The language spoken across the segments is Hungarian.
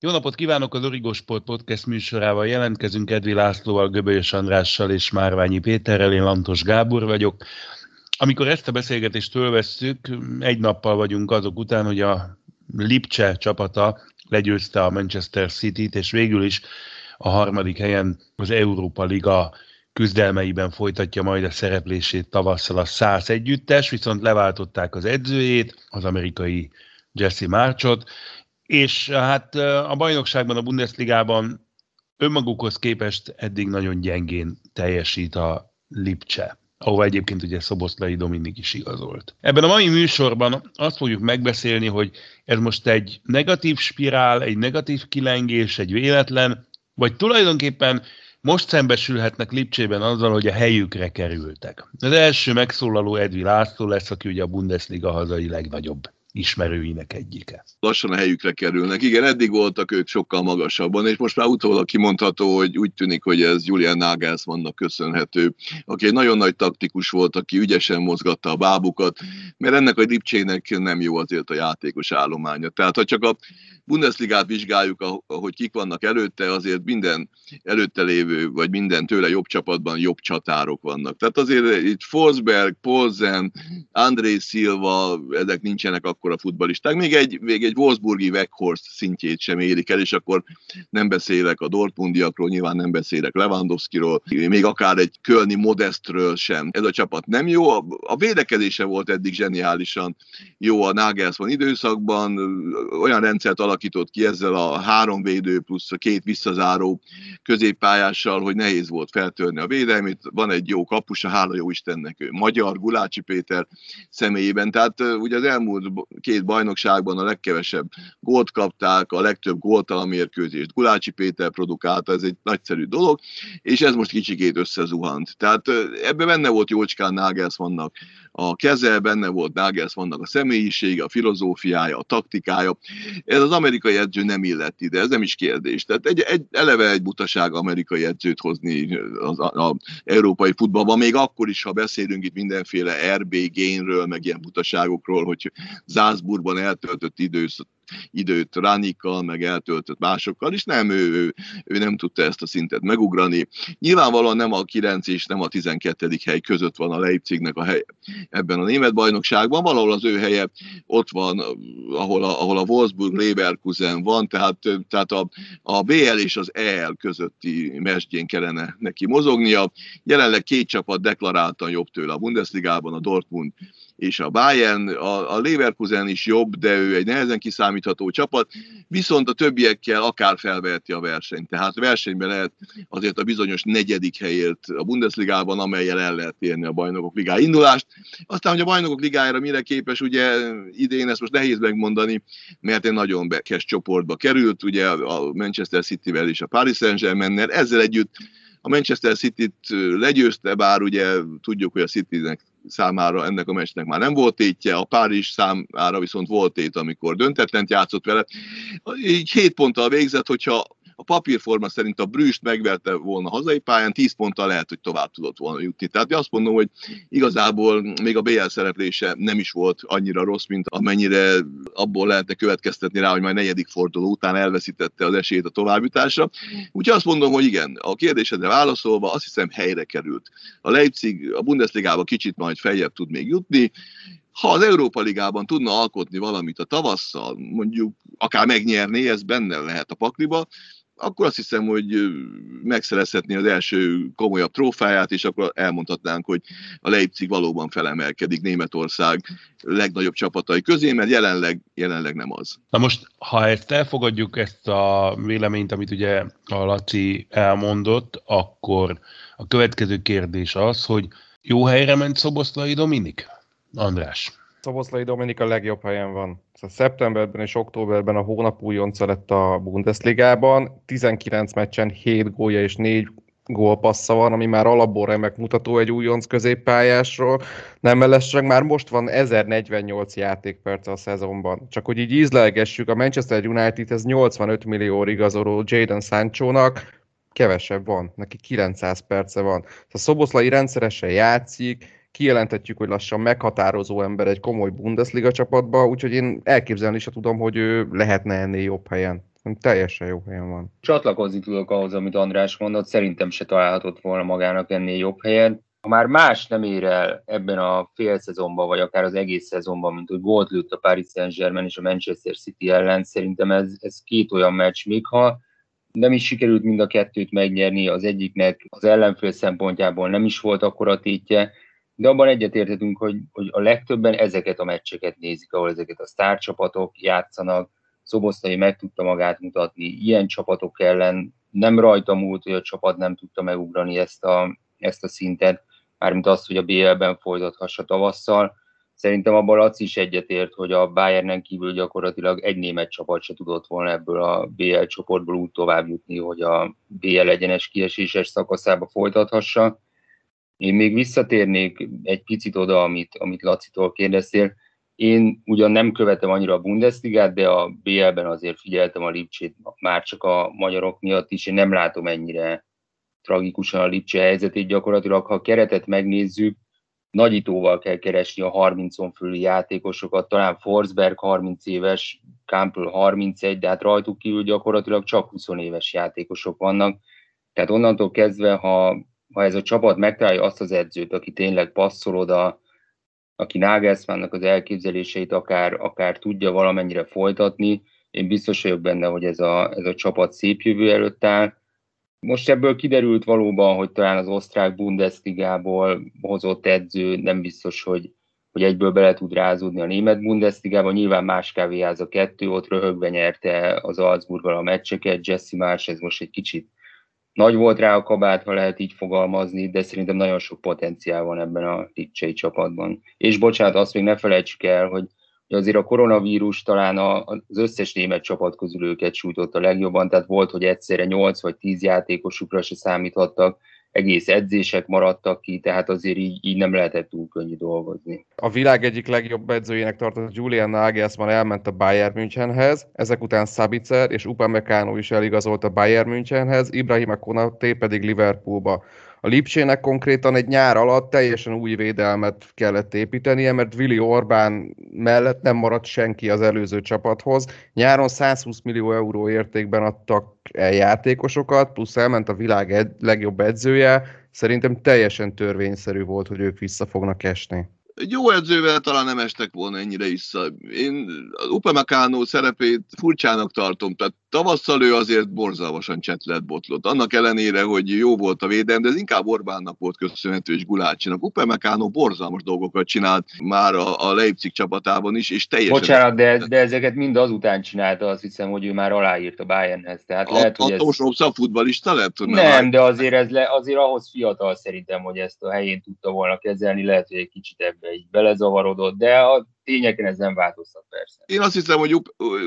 Jó napot kívánok az Origo Sport Podcast műsorával. Jelentkezünk Edvi Lászlóval, Göbölyös Andrással és Márványi Péterrel. Én Lantos Gábor vagyok. Amikor ezt a beszélgetést fölvesszük, egy nappal vagyunk azok után, hogy a Lipcse csapata legyőzte a Manchester City-t, és végül is a harmadik helyen az Európa Liga küzdelmeiben folytatja majd a szereplését tavasszal a száz együttes, viszont leváltották az edzőjét, az amerikai Jesse Marchot, és hát a bajnokságban, a Bundesligában önmagukhoz képest eddig nagyon gyengén teljesít a Lipcse ahova egyébként ugye Szoboszlai Dominik is igazolt. Ebben a mai műsorban azt fogjuk megbeszélni, hogy ez most egy negatív spirál, egy negatív kilengés, egy véletlen, vagy tulajdonképpen most szembesülhetnek Lipcsében azzal, hogy a helyükre kerültek. Az első megszólaló Edvi László lesz, aki ugye a Bundesliga hazai legnagyobb ismerőinek egyike. Lassan a helyükre kerülnek. Igen, eddig voltak ők sokkal magasabban, és most már utólag kimondható, hogy úgy tűnik, hogy ez Julian Nagelsmannnak köszönhető, aki egy nagyon nagy taktikus volt, aki ügyesen mozgatta a bábukat, mert ennek a Lipcsének nem jó azért a játékos állománya. Tehát ha csak a Bundesligát vizsgáljuk, ahogy kik vannak előtte, azért minden előtte lévő, vagy minden tőle jobb csapatban jobb csatárok vannak. Tehát azért itt Forsberg, Polzen, André Silva, ezek nincsenek akkor a futbalisták. Még egy, még egy Wolfsburgi Weghorst szintjét sem érik el, és akkor nem beszélek a Dortmundiakról, nyilván nem beszélek Lewandowskiról, még akár egy Kölni Modestről sem. Ez a csapat nem jó. A, a védekezése volt eddig zseniálisan jó a Nagelsmann időszakban, olyan rendszert alakított ki ezzel a három védő plusz a két visszazáró középpályással, hogy nehéz volt feltörni a védelmét. Van egy jó kapusa, hála jó Istennek, ő magyar, Gulácsi Péter személyében. Tehát ugye az elmúlt két bajnokságban a legkevesebb gólt kapták, a legtöbb góltalan mérkőzést Gulácsi Péter produkálta, ez egy nagyszerű dolog, és ez most kicsikét összezuhant. Tehát ebben benne volt Jócskán Nagelsmannnak a keze, benne volt Nagelsmannnak a személyisége, a filozófiája, a taktikája. Ez az amerikai edző nem illett ide, ez nem is kérdés. Tehát egy, egy, eleve egy butaság amerikai edzőt hozni az, a, a európai futballban, még akkor is, ha beszélünk itt mindenféle RB génről, meg ilyen butaságokról, hogy Zászburgban eltöltött időszak, időt Ránikkal, meg eltöltött másokkal, és nem, ő, ő, ő nem tudta ezt a szintet megugrani. Nyilvánvalóan nem a 9 és nem a 12. hely között van a Leipzignek a hely ebben a német bajnokságban, valahol az ő helye ott van, ahol a, ahol a Wolfsburg Leverkusen van, tehát, tehát a, a BL és az EL közötti mesdjén kellene neki mozognia. Jelenleg két csapat deklaráltan jobb tőle a Bundesligában, a Dortmund és a Bayern, a, a Leverkusen is jobb, de ő egy nehezen kiszámítható csapat, viszont a többiekkel akár felveheti a versenyt. Tehát versenyben lehet azért a bizonyos negyedik helyért a Bundesligában, amelyel el lehet érni a bajnokok ligája indulást. Aztán, hogy a bajnokok ligájára mire képes, ugye idén ezt most nehéz megmondani, mert egy nagyon bekes csoportba került, ugye a Manchester City-vel és a Paris Saint-Germain-nel, ezzel együtt a Manchester City-t legyőzte, bár ugye tudjuk, hogy a City-nek számára ennek a meccsnek már nem volt tétje, a Párizs számára viszont volt tét, amikor döntetlent játszott vele. Így 7 ponttal végzett, hogyha a papírforma szerint a Brüst megverte volna hazai pályán, 10 ponttal lehet, hogy tovább tudott volna jutni. Tehát azt mondom, hogy igazából még a BL szereplése nem is volt annyira rossz, mint amennyire abból lehetne következtetni rá, hogy majd negyedik forduló után elveszítette az esélyt a továbbjutásra. Úgyhogy azt mondom, hogy igen, a kérdésedre válaszolva azt hiszem helyre került. A Leipzig a Bundesligába kicsit majd feljebb tud még jutni, ha az Európa Ligában tudna alkotni valamit a tavasszal, mondjuk akár megnyerni, ez benne lehet a pakliba, akkor azt hiszem, hogy megszerezhetné az első komolyabb trófáját, és akkor elmondhatnánk, hogy a Leipzig valóban felemelkedik Németország legnagyobb csapatai közé, mert jelenleg, jelenleg nem az. Na most, ha ezt elfogadjuk, ezt a véleményt, amit ugye a Laci elmondott, akkor a következő kérdés az, hogy jó helyre ment Szoboszlai Dominik? András. Szoboszlai Dominik a legjobb helyen van. Szóval szeptemberben és októberben a hónap újonca lett a Bundesligában. 19 meccsen 7 gólja és 4 gólpassza van, ami már alapból remek mutató egy újonc középpályásról. Nem mellesleg már most van 1048 játékperc a szezonban. Csak hogy így ízlelgessük, a Manchester United ez 85 millió igazoló Jadon Sancho-nak, kevesebb van, neki 900 perce van. Szóval Szoboszlai rendszeresen játszik, kijelentetjük, hogy lassan meghatározó ember egy komoly Bundesliga csapatba, úgyhogy én elképzelni is tudom, hogy ő lehetne ennél jobb helyen. teljesen jó helyen van. Csatlakozni tudok ahhoz, amit András mondott, szerintem se találhatott volna magának ennél jobb helyen. Ha már más nem ér el ebben a fél szezonban, vagy akár az egész szezonban, mint hogy volt lőtt a Paris Saint-Germain és a Manchester City ellen, szerintem ez, ez két olyan meccs, még ha nem is sikerült mind a kettőt megnyerni, az egyiknek az ellenfél szempontjából nem is volt akkora tétje, de abban egyetértetünk, hogy, hogy a legtöbben ezeket a meccseket nézik, ahol ezeket a sztárcsapatok játszanak, Szobosztai meg tudta magát mutatni, ilyen csapatok ellen nem rajta múlt, hogy a csapat nem tudta megugrani ezt a, ezt a szintet, mármint azt, hogy a BL-ben folytathassa tavasszal. Szerintem abban Laci is egyetért, hogy a Bayernen kívül gyakorlatilag egy német csapat se tudott volna ebből a BL csoportból úgy tovább jutni, hogy a BL egyenes kieséses szakaszába folytathassa. Én még visszatérnék egy picit oda, amit, amit Lacitól kérdeztél. Én ugyan nem követem annyira a Bundesligát, de a BL-ben azért figyeltem a Lipcsét már csak a magyarok miatt is. Én nem látom ennyire tragikusan a Lipcse helyzetét gyakorlatilag. Ha a keretet megnézzük, nagyítóval kell keresni a 30-on fölüli játékosokat, talán Forsberg 30 éves, Campbell 31, de hát rajtuk kívül gyakorlatilag csak 20 éves játékosok vannak. Tehát onnantól kezdve, ha, ha ez a csapat megtalálja azt az edzőt, aki tényleg passzol oda, aki Nagelsmannnak az elképzeléseit akár, akár tudja valamennyire folytatni, én biztos vagyok benne, hogy ez a, ez a csapat szép jövő előtt áll. Most ebből kiderült valóban, hogy talán az osztrák Bundesligából hozott edző nem biztos, hogy, hogy egyből bele tud rázódni a német Bundesligában. Nyilván más kávéház a kettő, ott röhögve nyerte az Salzburggal a meccseket. Jesse Marsh, ez most egy kicsit nagy volt rá a kabát, ha lehet így fogalmazni, de szerintem nagyon sok potenciál van ebben a Lipcsei csapatban. És bocsánat, azt még ne felejtsük el, hogy azért a koronavírus talán az összes német csapat közül őket sújtotta legjobban, tehát volt, hogy egyszerre 8 vagy 10 játékosukra se számíthattak, egész edzések maradtak ki, tehát azért így, így nem lehetett túl könnyű dolgozni. A világ egyik legjobb edzőjének tartott Julian Nagelsmann elment a Bayern Münchenhez, ezek után Szabicer és Upamecano is eligazolt a Bayern Münchenhez, Ibrahima Konaté pedig Liverpoolba. A Lipcsének konkrétan egy nyár alatt teljesen új védelmet kellett építenie, mert Willy Orbán mellett nem maradt senki az előző csapathoz. Nyáron 120 millió euró értékben adtak el játékosokat, plusz elment a világ legjobb edzője. Szerintem teljesen törvényszerű volt, hogy ők vissza fognak esni egy jó edzővel talán nem estek volna ennyire vissza. Én az Upamecano szerepét furcsának tartom, tehát tavasszal ő azért borzalmasan csetlet botlott. Annak ellenére, hogy jó volt a védelem, de ez inkább Orbánnak volt köszönhető, és Gulácsinak. Upamecano borzalmas dolgokat csinált már a, a Leipzig csapatában is, és teljesen... Bocsánat, de, de ezeket mind azután csinálta, azt hiszem, hogy ő már aláírt a Bayernhez. Tehát lehet, hogy ez... ez... futbalista lett? Nem, de azért, ez le, azért ahhoz fiatal szerintem, hogy ezt a helyén tudta volna kezelni, lehet, hogy egy kicsit ebbe így belezavarodott, de a tényeken ez nem változtat persze. Én azt hiszem, hogy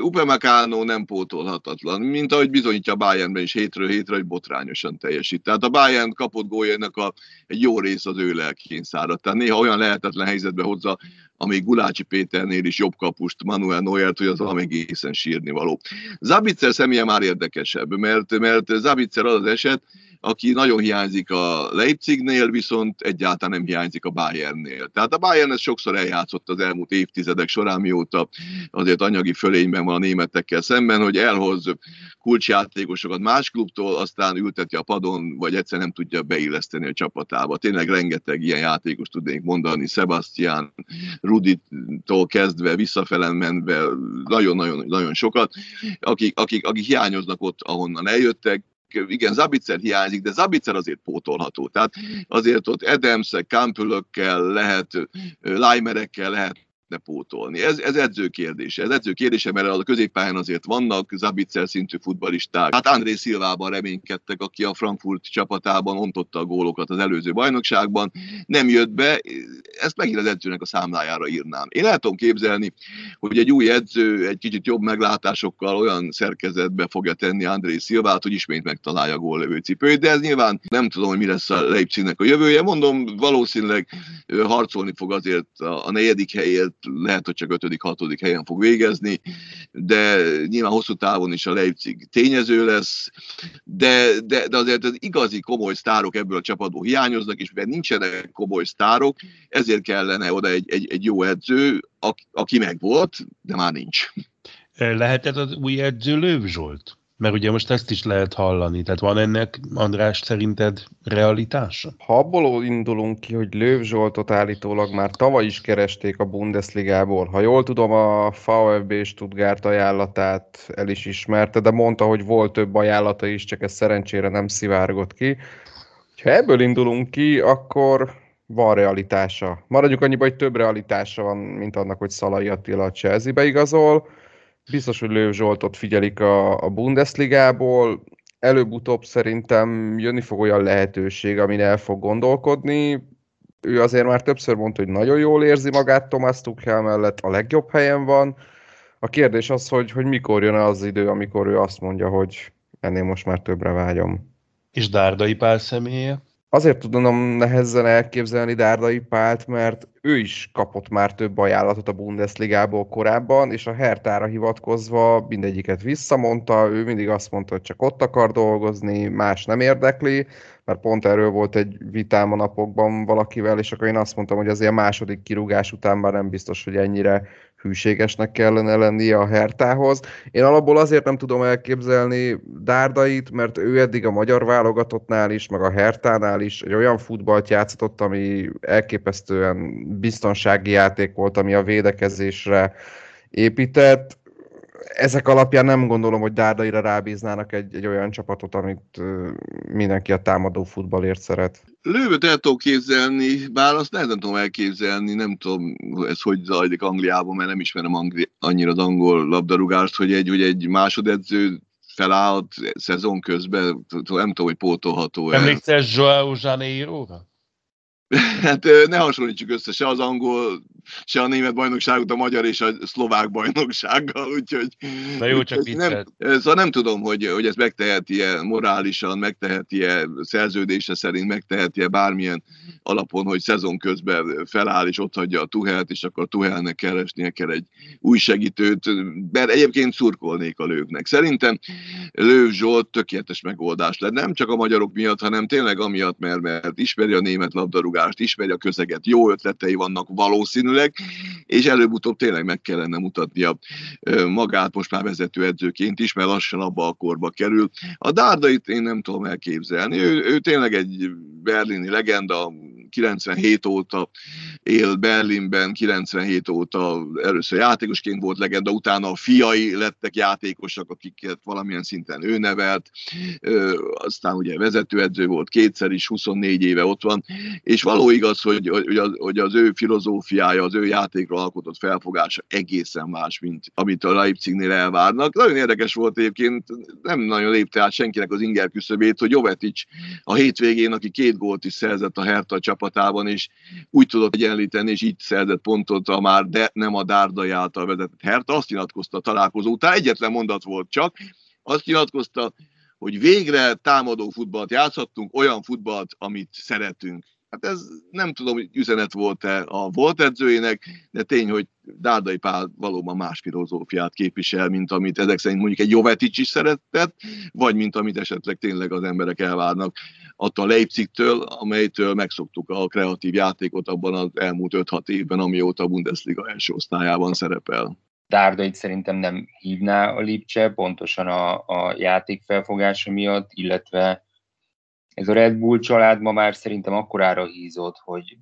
Upamecano nem pótolhatatlan, mint ahogy bizonyítja a Bayernben is hétről hétre, hogy botrányosan teljesít. Tehát a Bayern kapott góljának a, egy jó rész az ő lelkén száradt. Tehát néha olyan lehetetlen helyzetbe hozza, amíg Gulácsi Péternél is jobb kapust Manuel Neuert, hogy az valami egészen sírni való. Zabitzer személye már érdekesebb, mert, mert Zabitzer az az eset, aki nagyon hiányzik a Leipzignél, viszont egyáltalán nem hiányzik a Bayernnél. Tehát a Bayern ezt sokszor eljátszott az elmúlt évtizedek során, mióta azért anyagi fölényben van a németekkel szemben, hogy elhoz kulcsjátékosokat más klubtól, aztán ülteti a padon, vagy egyszer nem tudja beilleszteni a csapatába. Tényleg rengeteg ilyen játékos tudnék mondani, Sebastian, Ruditól kezdve, visszafelen menve, nagyon-nagyon nagyon sokat, akik, akik, akik hiányoznak ott, ahonnan eljöttek, igen, Zabitzer hiányzik, de Zabitzer azért pótolható. Tehát azért ott Edemszek, Kampülökkel lehet, Leimerekkel lehet lehetne pótolni. Ez, ez edző kérdése. Ez edző kérdése, mert a középpályán azért vannak Zabitzer szintű futbalisták. Hát André Szilvában reménykedtek, aki a Frankfurt csapatában ontotta a gólokat az előző bajnokságban. Nem jött be, ezt megint az edzőnek a számlájára írnám. Én el tudom képzelni, hogy egy új edző egy kicsit jobb meglátásokkal olyan szerkezetbe fogja tenni André Szilvát, hogy ismét megtalálja a góllövő cipőt, de ez nyilván nem tudom, hogy mi lesz a Leipzignek a jövője. Mondom, valószínűleg harcolni fog azért a negyedik helyért, lehet, hogy csak ötödik, hatodik helyen fog végezni, de nyilván hosszú távon is a Leipzig tényező lesz, de, de, de azért az igazi komoly sztárok ebből a csapatból hiányoznak, és mivel nincsenek komoly sztárok, ezért kellene oda egy, egy, egy jó edző, aki, aki meg volt, de már nincs. Lehetett az új edző Lőv Zsolt? Mert ugye most ezt is lehet hallani. Tehát van ennek, András, szerinted realitása? Ha abból indulunk ki, hogy Lőv Zsoltot állítólag már tavaly is keresték a Bundesligából. Ha jól tudom, a VfB Stuttgart ajánlatát el is ismerte, de mondta, hogy volt több ajánlata is, csak ez szerencsére nem szivárgott ki. Ha ebből indulunk ki, akkor van realitása. Maradjuk annyiba, hogy több realitása van, mint annak, hogy Szalai Attila a Chelsea-be igazol Biztos, hogy Lőv Zsoltot figyelik a, a Bundesligából. Előbb-utóbb szerintem jönni fog olyan lehetőség, amin el fog gondolkodni. Ő azért már többször mondta, hogy nagyon jól érzi magát Thomas Tuchel mellett, a legjobb helyen van. A kérdés az, hogy, hogy mikor jön az idő, amikor ő azt mondja, hogy ennél most már többre vágyom. És Dárdai Pál személye? Azért tudom nehezen elképzelni Dárdai Pált, mert ő is kapott már több ajánlatot a Bundesligából korábban, és a Hertára hivatkozva mindegyiket visszamondta, ő mindig azt mondta, hogy csak ott akar dolgozni, más nem érdekli, mert pont erről volt egy vitám a napokban valakivel, és akkor én azt mondtam, hogy azért a második kirúgás után már nem biztos, hogy ennyire hűségesnek kellene lennie a Hertához. Én alapból azért nem tudom elképzelni Dárdait, mert ő eddig a magyar válogatottnál is, meg a Hertánál is egy olyan futballt játszott, ami elképesztően biztonsági játék volt, ami a védekezésre épített. Ezek alapján nem gondolom, hogy Dárdaira rábíznának egy, egy olyan csapatot, amit mindenki a támadó futballért szeret. Lővet el tudom képzelni, bár azt nehezen tudom elképzelni, nem tudom, ez hogy zajlik Angliában, mert nem ismerem Angli- annyira az angol labdarúgást, hogy egy, hogy egy másodedző felállt szezon közben, nem tudom, hogy pótolható. Emlékszel Joao Janeiro-ra? Hát ne hasonlítsuk össze se az angol, se a német bajnokságot a magyar és a szlovák bajnoksággal, úgyhogy... Na jó, csak nem, Szóval nem tudom, hogy, hogy ez megteheti-e morálisan, megteheti-e szerződése szerint, megteheti-e bármilyen alapon, hogy szezon közben feláll és ott hagyja a Tuhelt, és akkor Tuhelnek keresnie kell egy új segítőt, mert egyébként szurkolnék a lőknek. Szerintem Lőv Zsolt tökéletes megoldás lett, nem csak a magyarok miatt, hanem tényleg amiatt, mert, mert ismeri a német labdarúgást, ismeri a közeget, jó ötletei vannak valószínűleg, és előbb-utóbb tényleg meg kellene mutatnia magát most már vezetőedzőként is, mert lassan abba a korba kerül. A Dárdait én nem tudom elképzelni, ő, ő tényleg egy berlini legenda, 97 óta él Berlinben, 97 óta. Először játékosként volt legenda, utána a fiai lettek játékosak, akiket valamilyen szinten ő nevelt, aztán ugye vezetőedző volt kétszer is, 24 éve ott van, és való igaz, hogy, hogy, az, hogy az ő filozófiája, az ő játékra alkotott felfogása egészen más, mint amit a Leipzignél elvárnak. Nagyon érdekes volt egyébként, nem nagyon lépte át senkinek az inger küszöbét, hogy Jovetic a hétvégén, aki két gólt is szerzett a Hertha csapatában, és úgy tudott egyenlíteni, és így szerzett pontot a már, de nem a Dárdai által vezetett Hertha, azt nyilatkozta a találkozó után, egyetlen mondat volt csak, azt nyilatkozta, hogy végre támadó futballt játszhattunk, olyan futballt, amit szeretünk. Hát ez nem tudom, hogy üzenet volt-e a volt edzőjének, de tény, hogy Dárdai Pál valóban más filozófiát képvisel, mint amit ezek szerint mondjuk egy Jovetic is szeretett, vagy mint amit esetleg tényleg az emberek elvárnak attól a Leipzigtől, amelytől megszoktuk a kreatív játékot abban az elmúlt 5-6 évben, amióta a Bundesliga első osztályában szerepel. Dárdait szerintem nem hívná a Lipcse, pontosan a, a játék felfogása miatt, illetve ez a Red Bull család ma már szerintem akkorára hízott, hogy,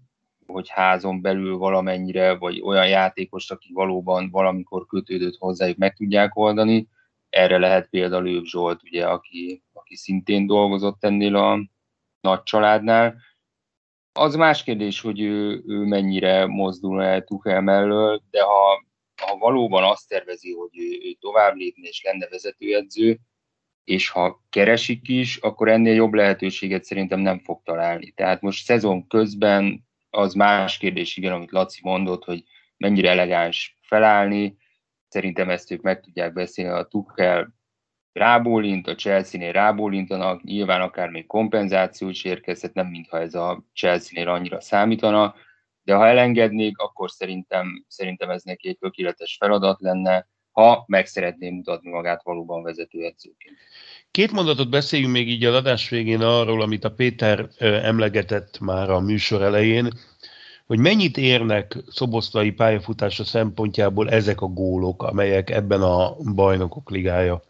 hogy házon belül valamennyire, vagy olyan játékos, aki valóban valamikor kötődött hozzájuk, meg tudják oldani. Erre lehet például Lőv Zsolt, ugye, aki, aki szintén dolgozott ennél a nagy családnál. Az más kérdés, hogy ő, ő mennyire mozdul el Tuchel mellől, de ha, ha valóban azt tervezi, hogy ő, ő tovább lépne és lenne vezetőedző, és ha keresik is, akkor ennél jobb lehetőséget szerintem nem fog találni. Tehát most szezon közben az más kérdés, igen, amit Laci mondott, hogy mennyire elegáns felállni, szerintem ezt ők meg tudják beszélni, a Tuchel rábólint, a Chelsea-nél rábólintanak, nyilván akár még kompenzáció is érkezhet, nem mintha ez a Chelsea-nél annyira számítana, de ha elengednék, akkor szerintem, szerintem ez neki egy tökéletes feladat lenne, ha meg szeretné mutatni magát valóban vezetőedzőként. Két mondatot beszéljünk még így a adás végén arról, amit a Péter emlegetett már a műsor elején, hogy mennyit érnek szoboszlai pályafutása szempontjából ezek a gólok, amelyek ebben a bajnokok ligája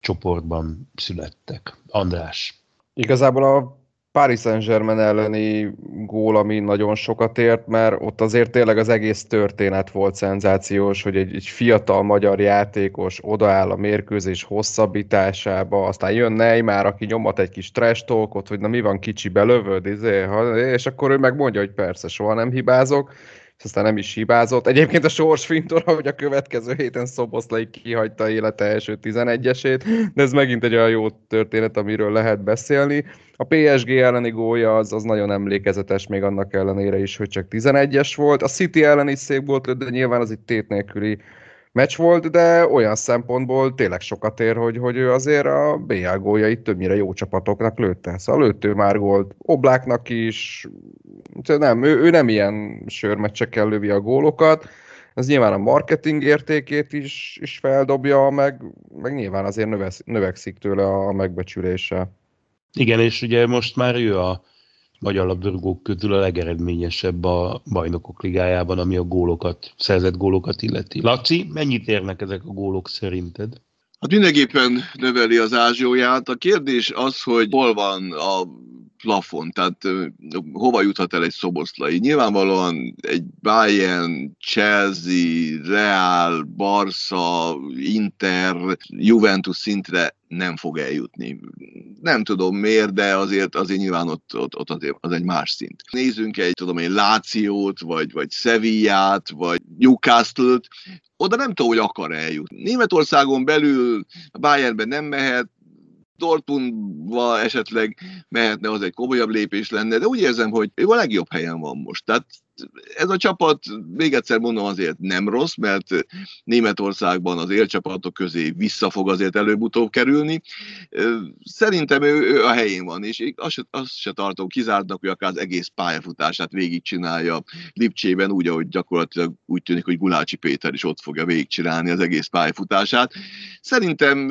csoportban születtek. András. Igazából a Paris Saint-Germain elleni gól, ami nagyon sokat ért, mert ott azért tényleg az egész történet volt szenzációs, hogy egy, egy fiatal magyar játékos odaáll a mérkőzés hosszabbításába, aztán jön Neymar, aki nyomat egy kis trash talkot, hogy na mi van kicsi, belövöd, izé, és akkor ő megmondja, hogy persze, soha nem hibázok, és aztán nem is hibázott. Egyébként a sors fintora, hogy a következő héten Szoboszlai kihagyta élete első 11-esét, de ez megint egy olyan jó történet, amiről lehet beszélni. A PSG elleni gólja az, az nagyon emlékezetes, még annak ellenére is, hogy csak 11-es volt. A City ellen is szép volt, de nyilván az itt tét nélküli meccs volt, de olyan szempontból tényleg sokat ér, hogy, hogy ő azért a BL góljait többnyire jó csapatoknak lőtte. Szóval lőtt ő már gólt Obláknak is, nem, ő, ő nem ilyen sörmeccsekkel lövi a gólokat, ez nyilván a marketing értékét is, is feldobja, meg, meg nyilván azért növekszik tőle a megbecsülése. Igen, és ugye most már ő a magyar labdarúgók közül a legeredményesebb a bajnokok ligájában, ami a gólokat, szerzett gólokat illeti. Laci, mennyit érnek ezek a gólok szerinted? Hát mindenképpen növeli az ázsióját. A kérdés az, hogy hol van a plafon, tehát hova juthat el egy szoboszlai. Nyilvánvalóan egy Bayern, Chelsea, Real, Barca, Inter, Juventus szintre nem fog eljutni. Nem tudom miért, de azért, azért nyilván ott, ott, ott azért az egy más szint. Nézzünk egy, tudom én, Lációt, vagy, vagy Sevillát, vagy Newcastle-t, oda nem tudom, hogy akar eljutni. Németországon belül a Bayernben nem mehet, Dortmundba esetleg mehetne, az egy komolyabb lépés lenne, de úgy érzem, hogy ő a legjobb helyen van most. Tehát ez a csapat, még egyszer mondom, azért nem rossz, mert Németországban az élcsapatok közé vissza fog azért előbb-utóbb kerülni. Szerintem ő, ő a helyén van, és azt se, azt se tartom kizártnak, hogy akár az egész pályafutását végigcsinálja Lipcsében, úgy, ahogy gyakorlatilag úgy tűnik, hogy Gulácsi Péter is ott fogja végigcsinálni az egész pályafutását. Szerintem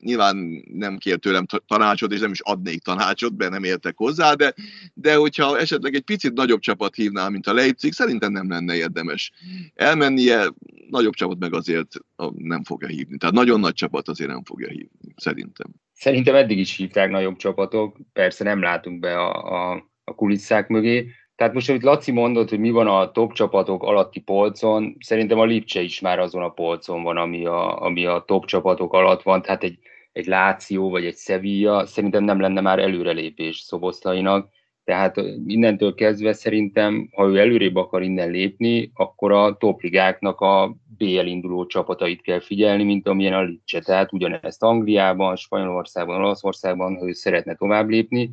nyilván nem kér tőlem tanácsot, és nem is adnék tanácsot, mert nem értek hozzá, de, de hogyha esetleg egy picit nagyobb csapat hívná, mint a Leipzig, szerintem nem lenne érdemes elmennie, nagyobb csapat meg azért nem fogja hívni. Tehát nagyon nagy csapat azért nem fogja hívni, szerintem. Szerintem eddig is hívták nagyobb csapatok, persze nem látunk be a, a, a kulisszák mögé, tehát most, amit Laci mondott, hogy mi van a top csapatok alatti polcon, szerintem a Lipcse is már azon a polcon van, ami a, ami a top csapatok alatt van, tehát egy, egy Láció vagy egy Sevilla szerintem nem lenne már előrelépés Szoboszlainak, tehát innentől kezdve szerintem, ha ő előrébb akar innen lépni, akkor a topligáknak a BL induló csapatait kell figyelni, mint amilyen a Licse. Tehát ugyanezt Angliában, Spanyolországban, Olaszországban, ha ő szeretne tovább lépni,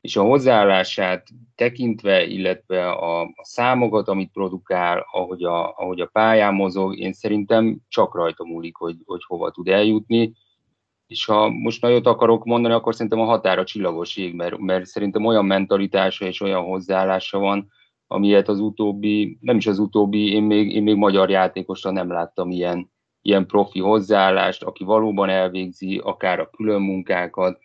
és a hozzáállását tekintve, illetve a, a számokat, amit produkál, ahogy a, ahogy a pályán mozog, én szerintem csak rajta múlik, hogy, hogy hova tud eljutni. És ha most nagyot akarok mondani, akkor szerintem a határa csillagos ég, mert, mert szerintem olyan mentalitása és olyan hozzáállása van, amilyet az utóbbi, nem is az utóbbi, én még, én még magyar játékosra nem láttam ilyen, ilyen profi hozzáállást, aki valóban elvégzi akár a külön munkákat,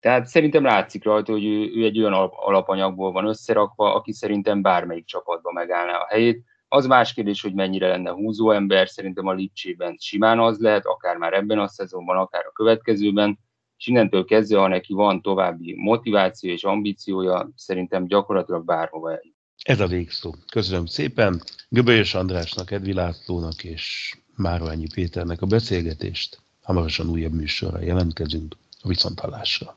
tehát szerintem látszik rajta, hogy ő, ő egy olyan alapanyagból van összerakva, aki szerintem bármelyik csapatban megállná a helyét. Az más kérdés, hogy mennyire lenne húzó ember, szerintem a Lipcsében simán az lehet, akár már ebben a szezonban, akár a következőben, és innentől kezdve, ha neki van további motiváció és ambíciója, szerintem gyakorlatilag bárhova eljut. Ez a végszó. Köszönöm szépen Göbölyös Andrásnak, Edvi Lászlónak és Márványi Péternek a beszélgetést. Hamarosan újabb műsorra jelentkezünk a viszontalásra.